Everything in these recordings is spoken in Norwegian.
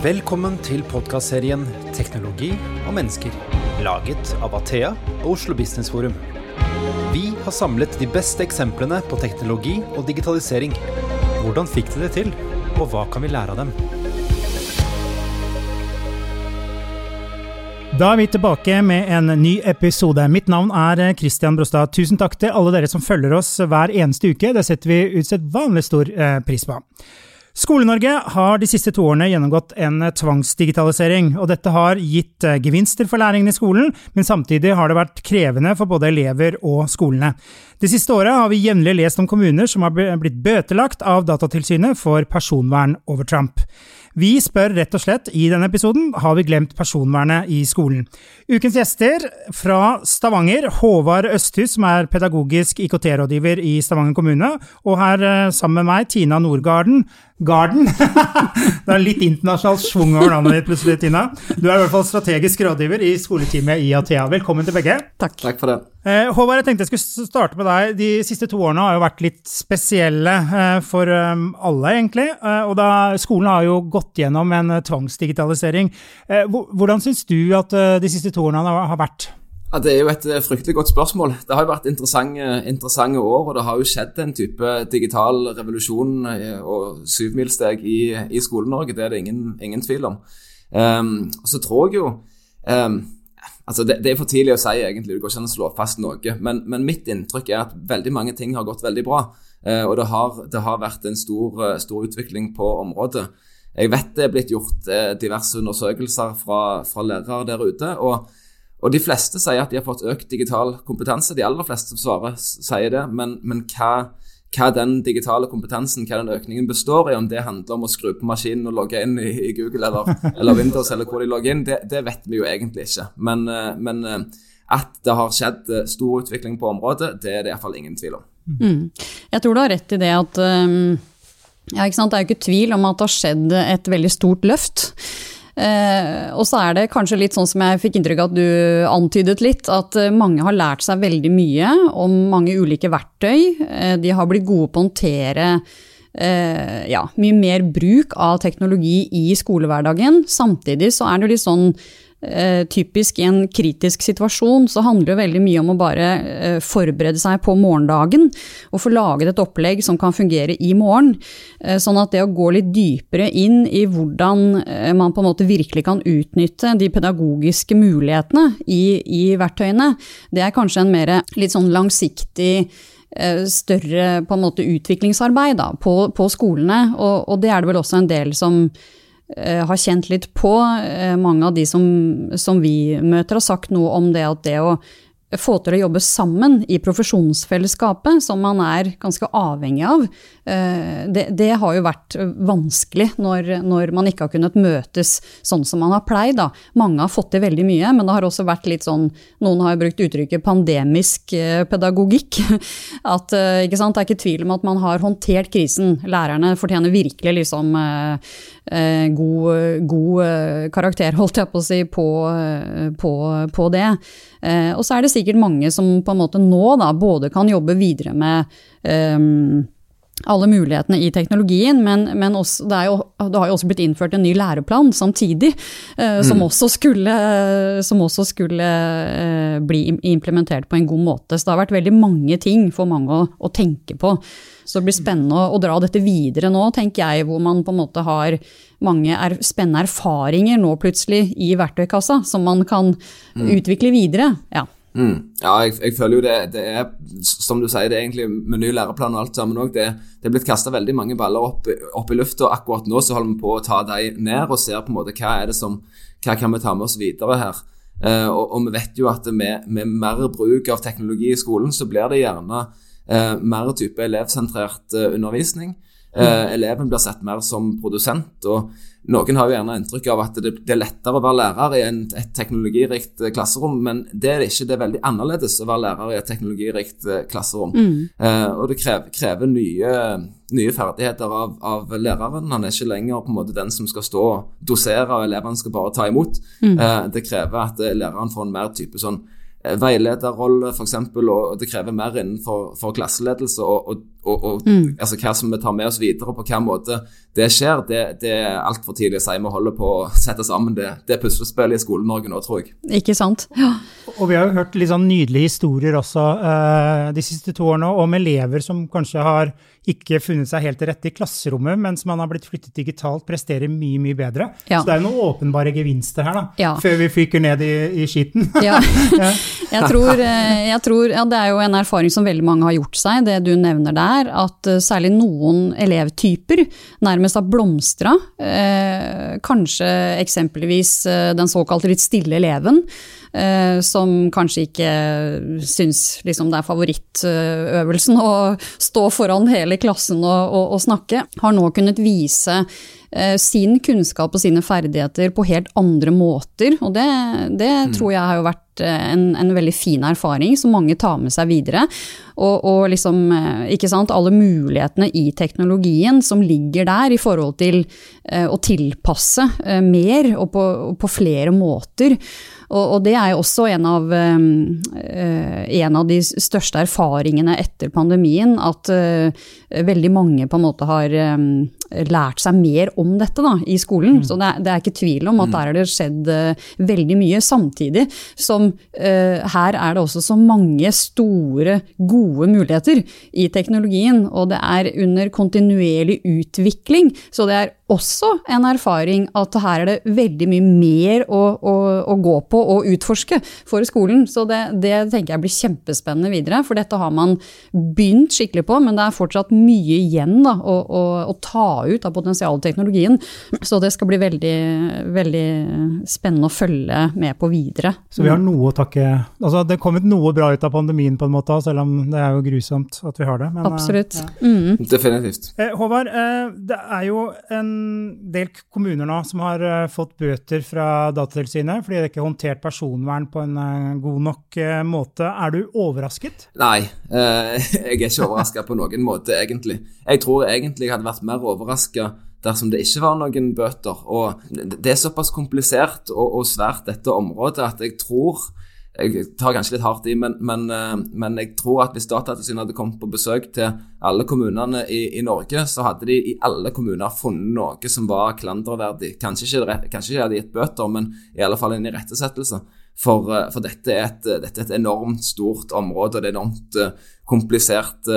Velkommen til podkastserien 'Teknologi og mennesker', laget av Athea og Oslo Business Forum. Vi har samlet de beste eksemplene på teknologi og digitalisering. Hvordan fikk de det til, og hva kan vi lære av dem? Da er vi tilbake med en ny episode. Mitt navn er Christian Brostad. Tusen takk til alle dere som følger oss hver eneste uke. Det setter vi usedvanlig stor eh, pris på. Skole-Norge har de siste to årene gjennomgått en tvangsdigitalisering, og dette har gitt eh, gevinster for læringen i skolen, men samtidig har det vært krevende for både elever og skolene. Det siste året har vi jevnlig lest om kommuner som har blitt bøtelagt av Datatilsynet for personvern over Trump. Vi spør rett og slett i denne episoden har vi glemt personvernet i skolen. Ukens gjester fra Stavanger, Håvard Østhus, som er pedagogisk IKT-rådgiver i Stavanger kommune, og her eh, sammen med meg, Tina Nordgarden. Garden? det er litt internasjonal schwung over navnet ditt plutselig, Tina. Du er i hvert fall strategisk rådgiver i skoleteamet i Athea. Velkommen til begge. Takk. Takk for det. Eh, Håvard, jeg tenkte jeg skulle starte med deg. De siste to årene har jo vært litt spesielle eh, for eh, alle, egentlig. Eh, og da, skolen har jo gått gjennom en eh, tvangsdigitalisering. Hvordan syns du at de siste to årene har vært? Ja, Det er jo et eh, fryktelig godt spørsmål. Det har jo vært interessante, interessante år, og det har jo skjedd en type digital revolusjon eh, og syvmilssteg i, i Skole-Norge. Det er det ingen, ingen tvil om. Um, så tror jeg jo um, altså det, det, er for tidlig å si, egentlig. Det går ikke an å slå fast noe. Men, men, mitt inntrykk er at veldig mange ting har gått veldig bra. Uh, og det har, det har, vært en stor, stor, utvikling på området. Jeg vet det er blitt gjort diverse undersøkelser fra, fra lærere der ute. og og De fleste sier at de har fått økt digital kompetanse. De aller fleste som svarer, sier det. Men, men hva, hva, den digitale kompetansen, hva den økningen består i, om det handler om å skru på maskinen og logge inn i, i Google eller, eller, Windows, eller hvor de logger inn, det, det, vet vi jo egentlig ikke. Men, eh, men, eh, at det har skjedd eh, stor utvikling på området, det er det iallfall ingen tvil om. Mm. Jeg tror du har rett i det at um, ja, Det er jo ikke tvil om at det har skjedd et veldig stort løft. Eh, og så er det kanskje litt sånn som jeg fikk inntrykk av at du antydet litt, at eh, mange har lært seg veldig mye om mange ulike verktøy. Eh, de har blitt gode på å håndtere eh, ja, mye mer bruk av teknologi i skolehverdagen. Samtidig så er det jo litt sånn Eh, typisk i en kritisk situasjon så handler det veldig mye om å bare eh, forberede seg på morgendagen og få laget et opplegg som kan fungere i morgen. Eh, sånn at det å gå litt dypere inn i hvordan man på en måte virkelig kan utnytte de pedagogiske mulighetene i, i verktøyene, det er kanskje en mer litt sånn langsiktig større på en måte utviklingsarbeid da, på, på skolene, og, og det er det vel også en del som Eh, har kjent litt på. Eh, mange av de som, som vi møter, har sagt noe om det at det å få til å jobbe sammen i profesjonsfellesskapet, som man er ganske avhengig av, eh, det, det har jo vært vanskelig når, når, man ikke har kunnet møtes sånn som man har pleid. Da. Mange har fått til veldig mye, men det har også vært litt sånn Noen har brukt uttrykket pandemisk eh, pedagogikk. At, eh? Det er ikke tvil om at man har håndtert krisen. Lærerne fortjener virkelig liksom god, god karakter, holdt jeg på å si, på, på, på det. Og så er det sikkert mange som på en måte nå da både kan jobbe videre med um, alle mulighetene i teknologien, men, men også, det, jo, det, har jo også blitt innført en ny læreplan samtidig, uh, mm. som også skulle, som også skulle uh, bli implementert på en god måte. Så det har vært veldig mange ting for mange å, å tenke på. Så det blir spennende å, å, dra dette videre nå, tenker jeg, hvor man på en måte har mange er, spennende erfaringer nå plutselig i verktøykassa som man kan mm. utvikle videre. Ja. Mm. Ja, jeg, jeg, føler jo det, det er Som du sier, det er egentlig med ny læreplan og alt sammen òg. Det, det, er blitt kasta veldig mange baller opp, opp i lufta, akkurat nå så holder vi på å ta dem ned og ser på en måte hva er det som Hva kan vi ta med oss videre her? Eh, og, og, vi vet jo at med, med, mer bruk av teknologi i skolen, så blir det gjerne eh, mer type elevsentrert eh, undervisning. Eh, eleven blir sett mer som produsent. og Noen har jo gjerne inntrykk av at det, det er lettere å være lærer i en, et teknologirikt eh, klasserom, men det er det ikke. Det er veldig annerledes å være lærer i et teknologirikt eh, klasserom. Mm. Eh, og det krever, krever nye, nye, ferdigheter av, av, læreren. Han er ikke lenger på en måte den som skal stå og dosere, og elevene skal bare ta imot. Mm. Eh, det krever at eh, læreren får en mer type sånn veilederrolle, f.eks., og det krever mer innenfor klasseledelse. og, og og, og mm. altså, hva som vi tar med oss videre, og på hvilken måte det skjer, det, det er altfor tidlig å si. Vi holder på å sette sammen det, det puslespillet i Skole-Norge nå, tror jeg. Ikke sant. Ja. Og vi har jo hørt litt sånn nydelige historier også uh, de siste to årene om elever som kanskje har ikke funnet seg helt til rette i klasserommet, mens man har blitt flyttet digitalt, presterer mye, mye bedre. Ja. Så det er jo noen åpenbare gevinster her, da, ja. før vi fyker ned i, i skiten. ja. jeg tror, eh, jeg tror ja, det er jo en erfaring som veldig mange har gjort seg, det du nevner der, at eh, særlig noen elevtyper nærmest har blomstra. Eh, kanskje eksempelvis eh, den såkalte litt stille eleven. Uh, som kanskje ikke syns liksom, det er favorittøvelsen å stå foran hele klassen å, å, å snakke, har nå kunnet vise eh, sin kunnskap og sine ferdigheter på helt andre måter. Og det, det mm. tror jeg har jo vært eh, en, en, veldig fin erfaring som mange tar med seg videre. Og, og, liksom, ikke sant, alle mulighetene i teknologien som ligger der i forhold til å tilpasse mer og på, og på flere måter. Og, og det er jo også en av, uh, en av, de største erfaringene etter pandemien, at uh, veldig mange på en måte har um, lært seg mer om dette da, i skolen. Mm. Så det er, det er, ikke tvil om at mm. der har det skjedd uh, veldig mye. Samtidig som her er det også så mange store, gode muligheter i teknologien. Og det er under kontinuerlig utvikling. Så det er også en erfaring at her er det veldig mye mer å, å, å gå på og utforske for skolen. Så det, det, tenker jeg blir kjempespennende videre, for dette har man begynt skikkelig på, men det er fortsatt mye igjen da, å, å, å, ta ut av potensialteknologien. Så det skal bli veldig, veldig spennende å følge med på videre. Så vi har noe å takke Altså det er kommet noe bra ut av pandemien på en måte, selv om det er jo grusomt at vi har det. Men, Absolutt. Ja. Mm. Definitivt. Eh, Håvard, eh, det er jo en del kommuner nå som har fått bøter fra Datatilsynet fordi de ikke har håndtert personvern på en uh, god nok uh, måte. Er du overrasket? Nei, jeg er ikke overraska på noen måte, egentlig. Jeg tror egentlig jeg hadde vært mer overraska dersom det ikke var noen bøter. Og det er såpass komplisert og, og svært, dette området, at jeg tror jeg tar kanskje litt hardt i, men, men, eh, men jeg tror at hvis Datatilsynet hadde kommet på besøk til alle kommunene i, i, Norge, så hadde de i alle kommuner funnet noe som var klanderverdig. Kanskje ikke, kanskje ikke hadde gitt bøter, men i alle fall en irettesettelse. For, eh, for dette, er et, dette, er et, enormt stort område, og det er enormt uh, kompliserte,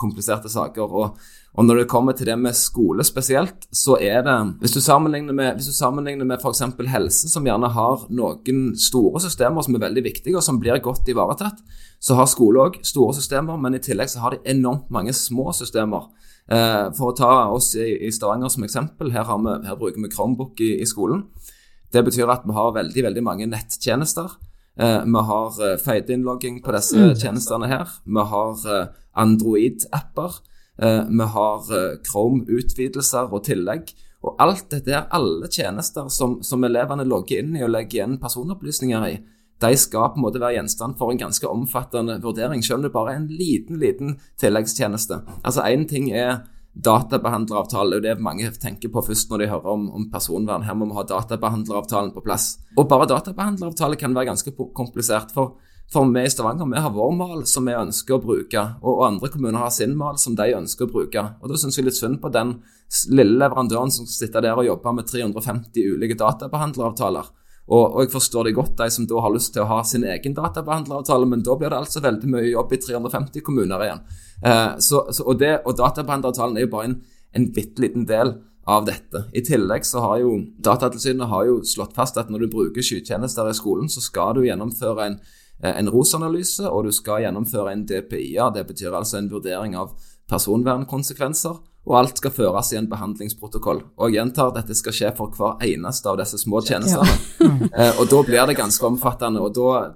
kompliserte saker. og og når det kommer til det med skole spesielt, så er det Hvis du sammenligner med, hvis du sammenligner med f.eks. helse, som gjerne har noen store systemer som er veldig viktige, og som blir godt ivaretatt, så har skole òg store systemer, men i tillegg så har de enormt mange små systemer. Eh, for å ta oss i, i, Stavanger som eksempel, her, vi, her bruker vi Chromebook i, i, skolen. Det betyr at vi har veldig, veldig mange nettjenester. Eh, vi har eh, feideinnlogging på disse mm. tjenestene her. Vi har eh, Android-apper. Vi har Chrome-utvidelser og tillegg. Og alt dette er alle tjenester som, som, elevene logger inn i og legger igjen personopplysninger i, de skal på en måte være gjenstand for en ganske omfattende vurdering, selv om det bare er en liten, liten tilleggstjeneste. Altså Én ting er databehandleravtale, det er det mange tenker på først når de hører om, om, personvern. Her må vi ha databehandleravtalen på plass. Og bare databehandleravtale kan være ganske komplisert. for for vi i Stavanger vi har vår mal som vi ønsker å bruke, og, andre kommuner har sin mal som de ønsker å bruke. Og Da syns vi litt synd på den lille leverandøren som sitter der og jobber med 350 ulike databehandleravtaler. Og, og, jeg forstår det godt, de som da har lyst til å ha sin egen databehandleravtale, men da blir det altså veldig mye jobb i 350 kommuner igjen. Eh, så, så, og, og databehandleravtalen er jo bare en, en bitte liten del av dette. I tillegg så har jo Datatilsynet har jo slått fast at når du bruker skytjenester i skolen, så skal du gjennomføre en Eh, en ROS-analyse, og du skal gjennomføre en DPIA. Det betyr altså en vurdering av personvernkonsekvenser. Og alt skal føres i en behandlingsprotokoll. Og jeg gjentar dette skal skje for hver eneste av disse små tjenestene. Ja. eh, og da blir det ganske omfattende. og da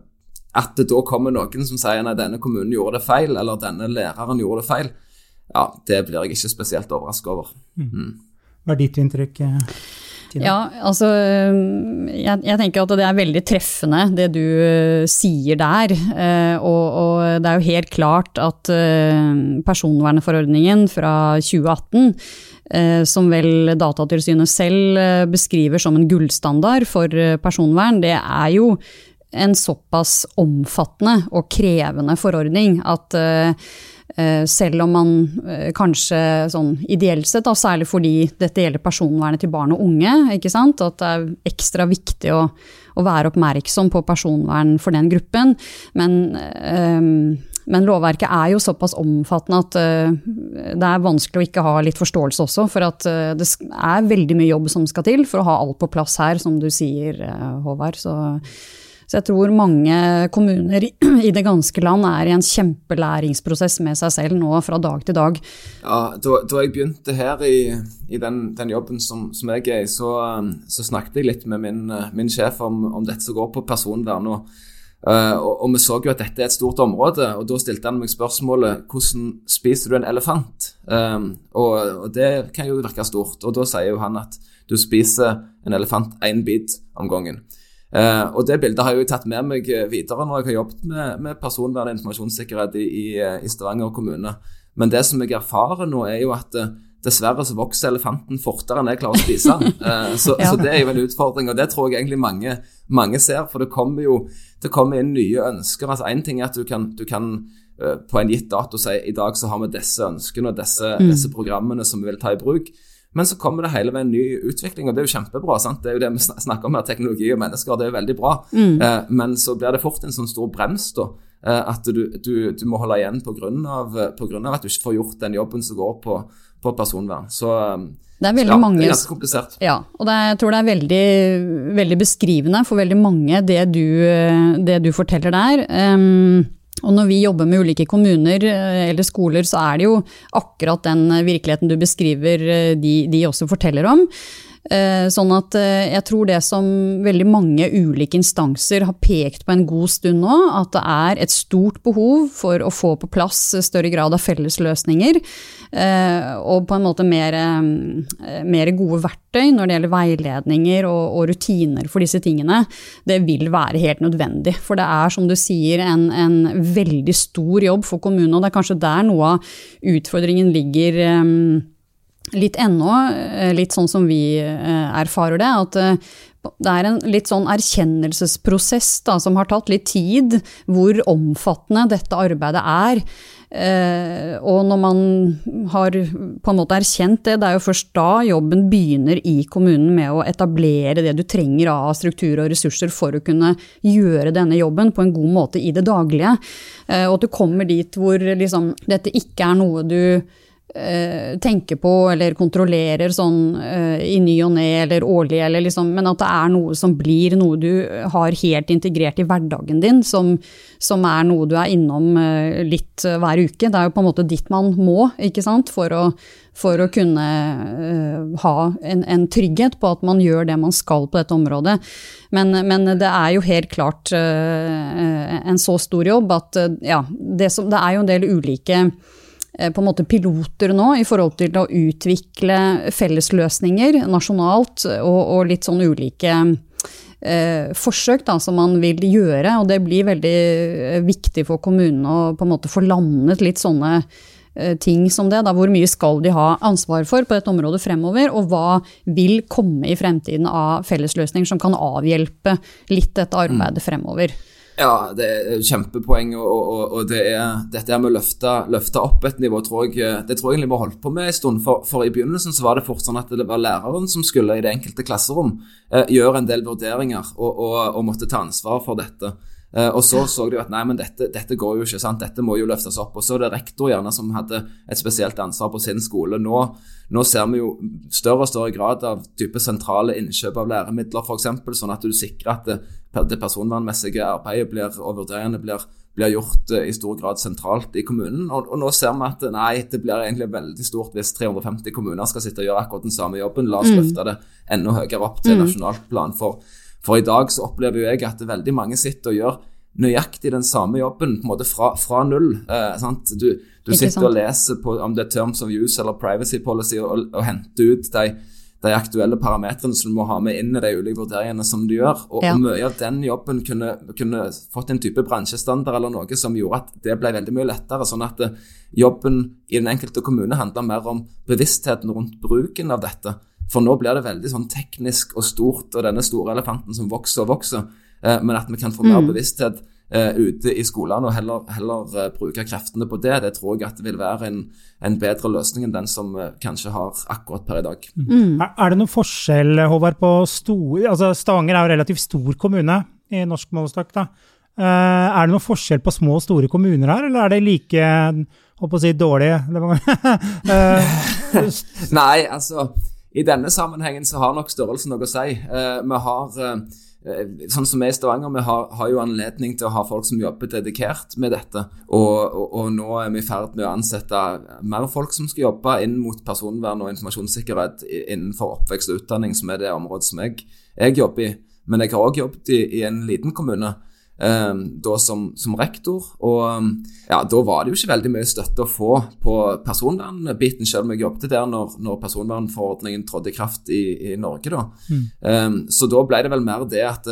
at det da kommer noen som sier nei, denne kommunen gjorde det feil, eller denne læreren gjorde det feil, ja, det blir jeg ikke spesielt overrasket over. Mm. mm. Hva er ditt inntrykk? Tina? Ja, altså jeg, jeg, tenker at det er veldig treffende det du uh, sier der. Uh, og, og, det er jo helt klart at personvernforordningen fra 2018 som vel Datatilsynet selv beskriver som en gullstandard for personvern, det er jo en såpass omfattende og krevende forordning at Eh, selv om man eh, kanskje sånn ideelt sett, da, særlig fordi dette gjelder personvernet til barn og unge, ikke sant? at det er ekstra viktig å, å være oppmerksom på personvern for den gruppen. Men, men, lovverket er jo såpass omfattende at det er vanskelig å ikke ha litt forståelse også, for at det er veldig mye jobb som skal til for å ha alt på plass her, som du sier, Håvard. Så så jeg tror mange kommuner i det ganske land er i en kjempelæringsprosess med seg selv nå fra dag til dag. Ja, Da, da jeg begynte her i, i den, den, jobben som, som, jeg er i, så, så, snakket jeg litt med min, min sjef om, om, dette som går på personvern. Uh, og, og, vi så jo at dette er et stort område, og da stilte han meg spørsmålet hvordan spiser du en elefant? Um, og, og, det kan jo virke stort. Og da sier jo han at du spiser en elefant én bit om gangen. Uh, og Det bildet har jeg jo tatt med meg eh, videre når jeg har jobbet med, med personvern og informasjonssikkerhet i, i, eh, i, Stavanger kommune. Men det som jeg erfarer nå, er jo at uh, dessverre så vokser elefanten fortere enn jeg klarer å spise. Uh, så, ja. så, det er jo en utfordring, og det tror jeg egentlig mange, mange ser. For det kommer jo det kommer inn nye ønsker. altså Én ting er at du kan, du kan på en gitt dato si i dag så har vi disse ønskene og disse, mm. disse programmene som vi vil ta i bruk. Men så kommer det hele veien ny utvikling, og det er jo kjempebra. sant? Det er jo det vi snakker om her, teknologi og mennesker, det er jo veldig bra. Mm. Eh, men så blir det fort en sånn stor brems, da. Eh, at du, du, du, må holde igjen pga. at du ikke får gjort den jobben som går på, på personvern. Så eh, det er veldig ja, mange, det er ganske komplisert. Ja, og er, jeg tror det er veldig, veldig, beskrivende for veldig mange, det du, det du forteller der. Um, og når vi jobber med ulike kommuner eh, eller skoler, så er det jo akkurat den virkeligheten du beskriver, eh, de, de også forteller om. Eh, sånn at jeg tror det som veldig mange ulike instanser har pekt på en god stund nå, at det er et stort behov for å få på plass større grad av fellesløsninger. Eh, og på en måte mer, eh, mer, gode verktøy når det gjelder veiledninger og, og, rutiner for disse tingene, det vil være helt nødvendig. For det er, som du sier, en, en veldig stor jobb for kommunene, og det er kanskje der noe av utfordringen ligger eh, litt ennå, litt sånn som vi erfarer det. at det er en litt sånn erkjennelsesprosess da, som har tatt litt tid, hvor omfattende dette arbeidet er. Eh, og når man har på en måte erkjent det, det er jo først da jobben begynner i kommunen med å etablere det du trenger av struktur og ressurser for å kunne gjøre denne jobben på en god måte i det daglige. Eh, og at du kommer dit hvor liksom, dette ikke er noe du Eh, tenker på eller kontrollerer sånn uh, i ny og ne eller årlig, eller liksom, men at det er noe som blir noe du har helt integrert i hverdagen din, som, som er noe du er innom uh, litt hver uke. Det er jo på en måte ditt man må, ikke sant, for å, for å kunne ha en, en, trygghet på at man gjør det man skal på dette området. Men, men det er jo helt klart en så stor jobb at ja, det, som, det er jo en del ulike Eh, på en måte piloter nå i forhold til å utvikle fellesløsninger nasjonalt og, og litt sånn ulike eh, forsøk da, som man vil gjøre. Og det blir veldig eh, viktig for kommunene å på en måte få landet litt sånne eh, ting som det. Da. Hvor mye skal de ha ansvar for på dette området fremover, og hva vil komme i fremtiden av fellesløsninger som kan avhjelpe litt dette arbeidet fremover. Ja, det er kjempepoeng. Og, og, og det er, dette med å løfte, løfte, opp et nivå tror jeg, det tror jeg vi har holdt på med en stund. For, for, i begynnelsen så var det fort sånn at det var læreren som skulle i det enkelte klasserom eh, gjøre en del vurderinger og, og, måtte ta ansvar for dette. Uh, og så så de at nei, men dette, dette, går jo ikke, sant? dette må jo løftes opp. Og så er det rektor gjerne som hadde et spesielt ansvar på sin skole. Nå, nå ser vi jo større og større grad av type sentrale innkjøp av læremidler, f.eks., sånn at du sikrer at det, det personvernmessige arbeidet blir, og vurderingene blir, blir gjort uh, i stor grad sentralt i kommunen. Og, og, nå ser vi at nei, det blir egentlig veldig stort hvis 350 kommuner skal sitte og gjøre akkurat den samme jobben. La oss mm. løfte det enda høyere opp til mm. nasjonalt plan for for i dag så opplever jo jeg at veldig mange sitter og gjør nøyaktig den samme jobben på en måte fra, fra null. Eh, du, du sitter og leser på, om det er terms of use eller privacy policy og, og henter ut de, de, aktuelle parametrene som du må ha med inn i de ulike vurderingene som du gjør. Og, ja. og mye av den jobben kunne, kunne, fått en type bransjestandard eller noe som gjorde at det ble veldig mye lettere. sånn at eh, jobben i den enkelte kommune handler mer om bevisstheten rundt bruken av dette. For nå blir det veldig sånn teknisk og stort, og denne store elefanten som vokser og vokser. Eh, men at vi kan få mer mm. bevissthet eh, ute i skolene, og heller, heller uh, bruke kreftene på det. Det tror jeg at det vil være en, en bedre løsning enn den som uh, kanskje har akkurat per i dag. Mm. Er, er, det noen forskjell, Håvard, på stor altså Stavanger er jo relativt stor kommune i norsk målestokk. da. Uh, er det noen forskjell på små og store kommuner her, eller er det like holdt på å si dårlig Nei, altså i denne sammenhengen så har nok størrelsen noe å si. vi har Eh, sånn som vi i Stavanger, vi har, har, jo anledning til å ha folk som jobber dedikert med dette. Og, og, og nå er vi i ferd med å ansette mer folk som skal jobbe inn mot personvern og informasjonssikkerhet innenfor oppvekst og utdanning, som er det området som jeg, jeg jobber i. Men jeg har òg jobbet i, i en liten kommune da som, som, rektor. Og ehm, ja, da var det jo ikke veldig mye støtte å få på personvernbiten, selv om jeg jobbet der når, når personvernforordningen trådte i kraft i, i Norge. da. Mm. Um, så da ble det vel mer det at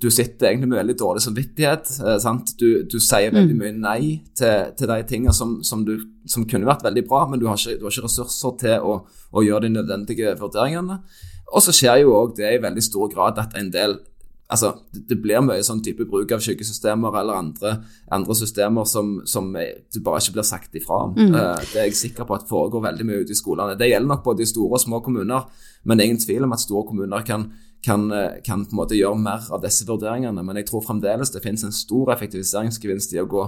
du sitter egentlig med veldig dårlig samvittighet. Uh, sant? Du, du, sier veldig mm. mye nei til, til de tingene som, som, du, som, kunne vært veldig bra, men du har ikke, du har ikke ressurser til å, å, gjøre de nødvendige vurderingene. Og så skjer jo òg det i veldig stor grad at en del altså, det blir mye sånn type bruk av skyggesystemer eller andre, andre systemer som, som, du bare ikke blir sagt ifra om. Mm. Uh, det er jeg sikker på at foregår veldig mye ute i skolene. Det gjelder nok både i store og små kommuner, men det er ingen tvil om at store kommuner kan, kan, eh, kan, på en måte gjøre mer av disse vurderingene. Men jeg tror fremdeles det finnes en stor effektiviseringsgevinst i å gå,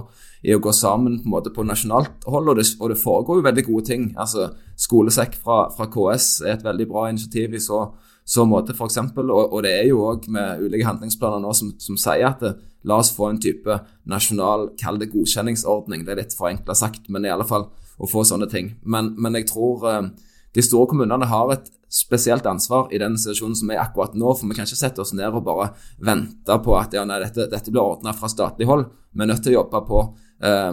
i å gå sammen på en måte på nasjonalt hold, og det, og det foregår jo veldig gode ting. Altså, Skolesekk fra, fra KS er et veldig bra initiativ. i så så måte, f.eks. Og, og det er jo òg med ulike handlingsplaner nå som, som sier at det, la oss få en type nasjonal, kall det godkjenningsordning. Det er litt forenkla sagt, men i alle fall å få sånne ting. Men, men jeg tror eh, de store kommunene har et spesielt ansvar i den situasjonen som er akkurat nå. For vi kan ikke sette oss ned og bare vente på at ja, nei, dette, dette blir ordna fra statlig hold. Vi er nødt til å jobbe på eh,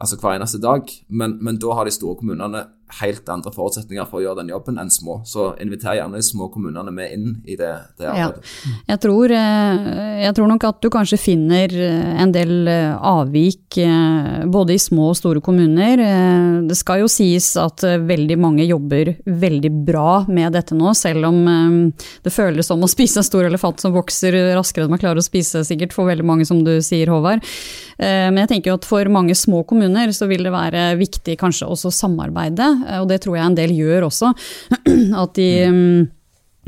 altså hver eneste dag. Men, men, da har de store kommunene helt andre forutsetninger for å gjøre den jobben enn små. Så inviter gjerne de små kommunene med inn i det, det arbeidet. Ja. Jeg, tror, eh, jeg, tror, nok at du kanskje finner eh, en del eh, avvik både i små og store kommuner. Det skal jo sies at veldig mange jobber veldig bra med dette nå, selv om det føles som å spise en stor elefant som vokser raskere enn man klarer å spise, sikkert for veldig mange, som du sier, Håvard. Men jeg tenker jo at for mange små kommuner så vil det være viktig kanskje også samarbeide Eh, og det tror jeg en del gjør også. At de mm,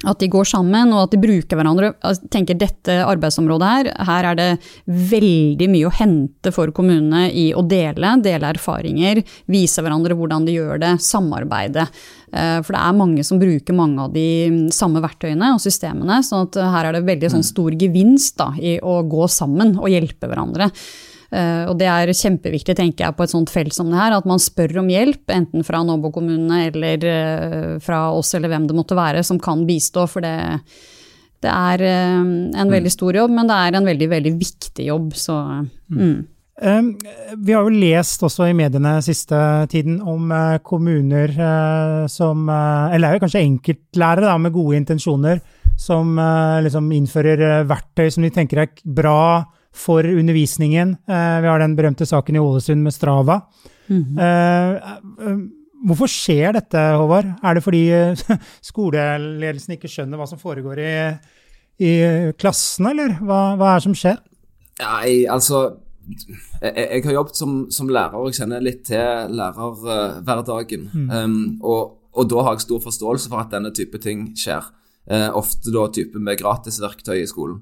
at de går sammen og at de bruker hverandre. Jeg tenker dette arbeidsområdet her, her er det veldig mye å hente for kommunene i å dele, dele erfaringer, vise hverandre hvordan de gjør det, samarbeide. Eh, for det er mange som bruker mange av de mm, samme verktøyene og systemene, så her er det veldig sånn stor gevinst da, i å gå sammen og hjelpe hverandre. Uh, og det er kjempeviktig, tenker jeg, på et sånt felt som det her, at man spør om hjelp, enten fra nabokommunene eller uh, fra oss eller hvem det måtte være, som kan bistå. For det, det er uh, en veldig mm. stor jobb, men det er en veldig, veldig viktig jobb. Så mm. mm. Vi har jo lest også i mediene siste tiden om kommuner som Eller er jo kanskje enkeltlærere da, med gode intensjoner, som liksom innfører verktøy som de tenker er bra for undervisningen. Eh, vi har den berømte saken i Ålesund med Strava. Mm -hmm. Hvorfor skjer dette, Håvard? Er det fordi skoleledelsen ikke skjønner hva som foregår i, i klassen, eller hva, hva er det som skjer? Nei, altså jeg, jeg, har jobbet som, som, lærer, og jeg kjenner litt til lærerhverdagen. Mm. Um, og, og, da har jeg stor forståelse for at denne type ting skjer. Uh, ofte da type med gratisverktøy i skolen.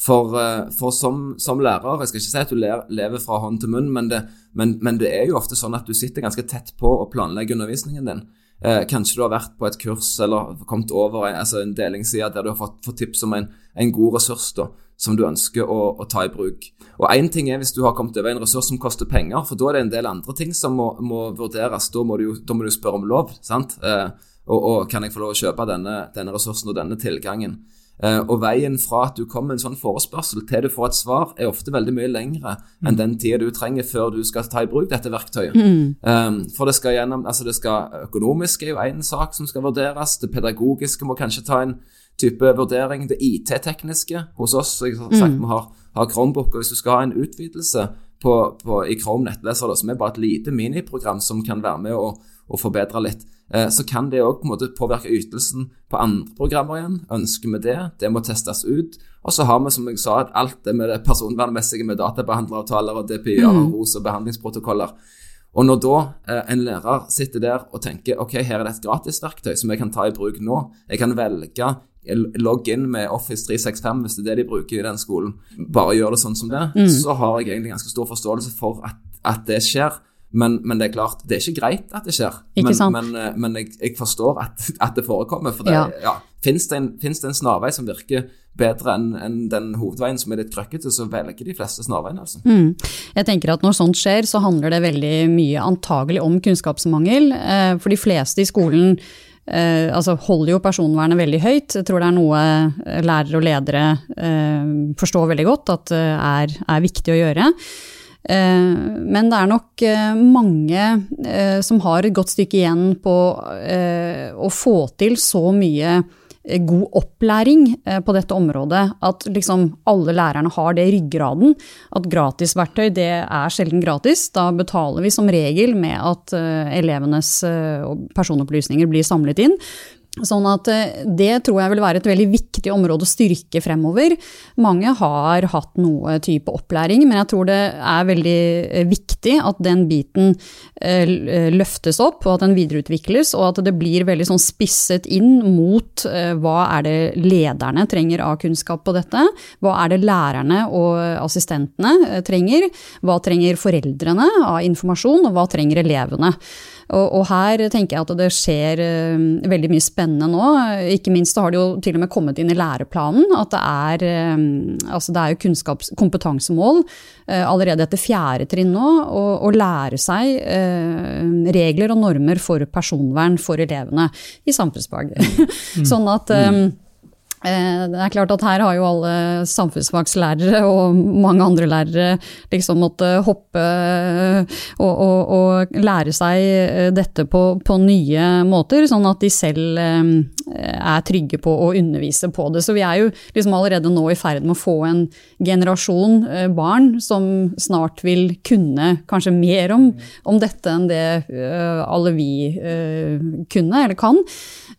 For, eh, for som, som, lærer, jeg skal ikke si at du lever fra hånd til munn, men det, men, men det, er jo ofte sånn at du sitter ganske tett på å planlegge undervisningen din. Eh, kanskje du har vært på et kurs eller kommet over altså en delingsside der du har fått, fått tips om en, en, god ressurs da, som du ønsker å, å ta i bruk. Og Én ting er hvis du har kommet over en ressurs som koster penger, for da er det en del andre ting som må, må vurderes. Da må, du, da må, du, spørre om lov. sant? Eh, og, og, kan jeg få lov å kjøpe denne, denne ressursen og denne tilgangen? Uh, og veien fra at du kommer med en sånn forespørsel til du får et svar, er ofte veldig mye lengre enn den tida du trenger før du skal ta i bruk dette verktøyet. Mm. Um, for det skal gjennom altså det skal Økonomisk er jo én sak som skal vurderes. Det pedagogiske må kanskje ta en type vurdering. Det IT-tekniske hos oss jeg har sagt mm. vi har, har Chromebook, og hvis du skal ha en utvidelse på, på, i Chrome nettleser, som er bare et lite miniprogram som kan være med å, å forbedre litt, eh, så kan det òg påvirke ytelsen på andre programmer igjen. Ønsker vi det? Det må testes ut. Og så har vi, som jeg sa, alt det med det personvernmessige med databehandleravtaler og DPI-er mm. og ROS og behandlingsprotokoller. Og når da eh, en lærer sitter der og tenker ok, her er det et gratisverktøy som jeg kan ta i bruk nå, jeg kan velge logge inn med Office 365 hvis det er det de bruker i den skolen, bare gjør det sånn som det, mm. så har jeg egentlig ganske stor forståelse for at, at det skjer. Men, men, det er klart, det er ikke greit at det skjer. Ikke men, men, eh, men jeg, jeg, forstår at, at, det forekommer. For det, ja. Ja, Fins det, det, en snarvei som virker bedre enn en den hovedveien som er litt krøkkete, så velger de fleste snarveien. Altså. Mm. Jeg tenker at Når sånt skjer, så handler det veldig mye antagelig om kunnskapsmangel. Eh, for de fleste i skolen eh, altså holder jo personvernet veldig høyt. Jeg tror det er noe eh, lærere og ledere eh, forstår veldig godt at det eh, er, er, viktig å gjøre. Eh, men det er nok mange som har et godt stykke igjen på å få til så mye god opplæring eh, på dette området. At liksom alle lærerne har det i ryggraden. At gratisverktøy det er sjelden gratis. Da betaler vi som regel med at eh, elevenes personopplysninger blir samlet inn. Sånn at eh, Det tror jeg vil være et veldig viktig område å styrke fremover. Mange har hatt noe type opplæring, men jeg tror det er veldig eh, viktig at den biten eh, løftes opp, og at den videreutvikles, og at det blir veldig sånn spisset inn mot hva er det lederne trenger av kunnskap på dette, hva er det lærerne og assistentene trenger, hva trenger foreldrene av informasjon, og hva trenger elevene. Og, og, her tenker jeg at det skjer uh, veldig mye spennende nå. Ikke minst har det jo til og med kommet inn i læreplanen at det er, uh, altså det er jo kompetansemål uh, allerede etter fjerde trinn nå å lære seg regler og normer for personvern for elevene i samfunnsfag. Mm. sånn at Eh, det er klart at her har jo alle samfunnsfagslærere og mange andre lærere liksom måttet hoppe eh, og, og, og lære seg eh, dette på, på, nye måter, sånn at de selv er trygge på å undervise på det. Så vi er jo liksom allerede nå i ferd med å få en generasjon barn som snart vil kunne kanskje mer om, om dette enn det alle vi kunne eller kan.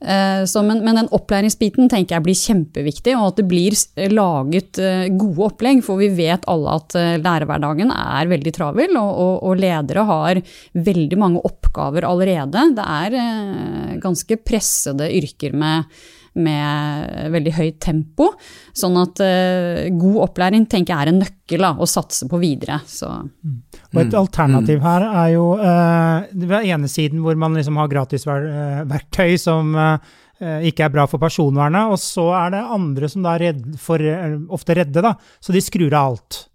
Så, men, men den opplæringsbiten tenker jeg blir kjempeviktig og at det blir laget eh, gode opplegg. For vi vet alle at eh, lærerhverdagen er veldig travel, og, og, og ledere har veldig mange oppgaver allerede. Det er eh, ganske pressede yrker med med veldig høyt tempo. Sånn at uh, god opplæring tenker jeg er en nøkkel da, å satse på videre. Mm. Og et alternativ mm. her er jo uh, ved ene siden hvor man liksom har gratisverktøy som uh, Eh, ikke er bra for personvernet. Og så er det andre som da er redd for, eh, ofte redde, da. Så de skrur av alt.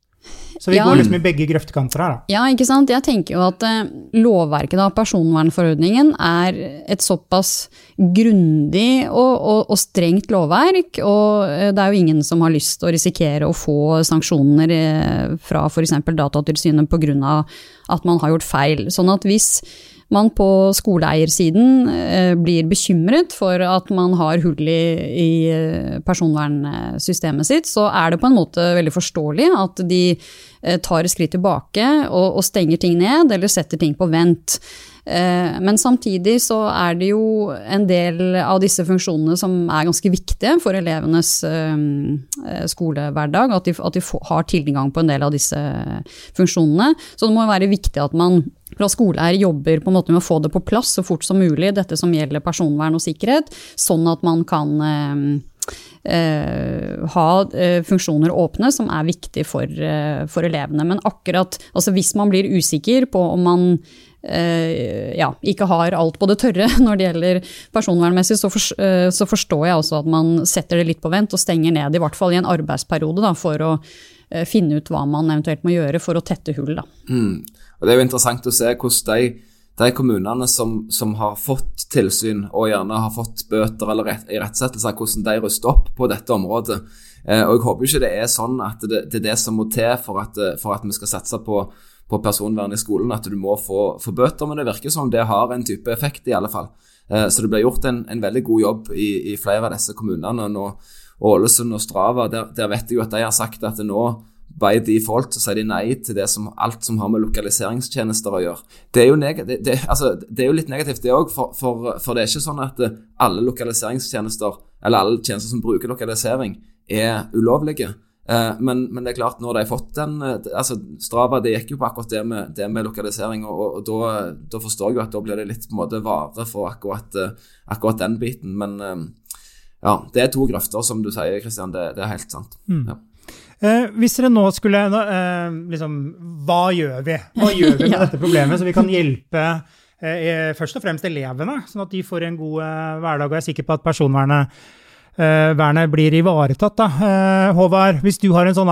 Så vi ja. går liksom i begge grøftekanter her, da. Ja, ikke sant. Jeg tenker jo at eh, lovverket, da, personvernforordningen, er et såpass grundig og, og, og, strengt lovverk. Og eh, det er jo ingen som har lyst til å risikere å få sanksjoner eh, fra f.eks. Datatilsynet pga. at man har gjort feil. Sånn at hvis man på skoleeiersiden eh, blir bekymret for at man har hull i, i eh, personvernsystemet sitt, så er det på en måte veldig forståelig at de eh, tar skritt tilbake og, og stenger ting ned, eller setter ting på vent. Men samtidig så er det jo en del av disse funksjonene som er ganske viktige for elevenes skolehverdag, at de, at de har tilgang på en del av disse funksjonene. Så det må være viktig at man fra skoleeier jobber på en måte med å få det på plass så fort som mulig, dette som gjelder personvern og sikkerhet, sånn at man kan eh, eh, ha uh, funksjoner åpne som er viktig for, uh, for, elevene. Men akkurat altså hvis man blir usikker på om man eh, ja, ikke har alt på det tørre når det gjelder personvernmessig, eh, så, forstår jeg også at man setter det litt på vent og stenger ned, i hvert fall i en arbeidsperiode, da, for å finne ut hva man eventuelt må gjøre for å tette hull. Mm. Det er jo interessant å se hvordan de, de kommunene som, som, har fått tilsyn og gjerne har fått bøter eller rett, irettesettelser, hvordan de ruster opp på dette området. Eh, og Jeg håper ikke det er sånn at det, det er det som må til for at, for at vi skal satse på, på, personvern i skolen, at du må få, få, bøter. Men det virker som det har en type effekt, i alle fall. Eh, så det blir gjort en, en veldig god jobb i, i, flere av disse kommunene. nå Ålesund og Strava, der, der vet jeg jo at de har sagt at nå by default så sier de nei til som, alt som har med lokaliseringstjenester å gjøre. Det er jo, det, det, altså, det er jo litt negativt, det òg, for, for, for, det er ikke sånn at alle lokaliseringstjenester, eller alle tjenester som bruker lokalisering, er ulovlige. Eh, men, men, det er klart, de har fått den eh, altså Strava det gikk jo på akkurat det med, det med lokalisering, og, og, og da, da, forstår jeg jo at da blir det litt på en måte vare for akkurat, eh, akkurat den biten. Men ja, det er to grøfter, som du sier, Kristian. Det, det, er helt sant. Mm. Ja. Eh, hvis dere nå skulle eh, liksom, Hva gjør vi? Hva gjør vi med dette problemet, så vi kan hjelpe eh, først og fremst elevene, sånn at de får en god hverdag? Og jeg er sikker på at personvernet vernet blir ivaretatt. da. Uh, Håvard, hvis du har en sånn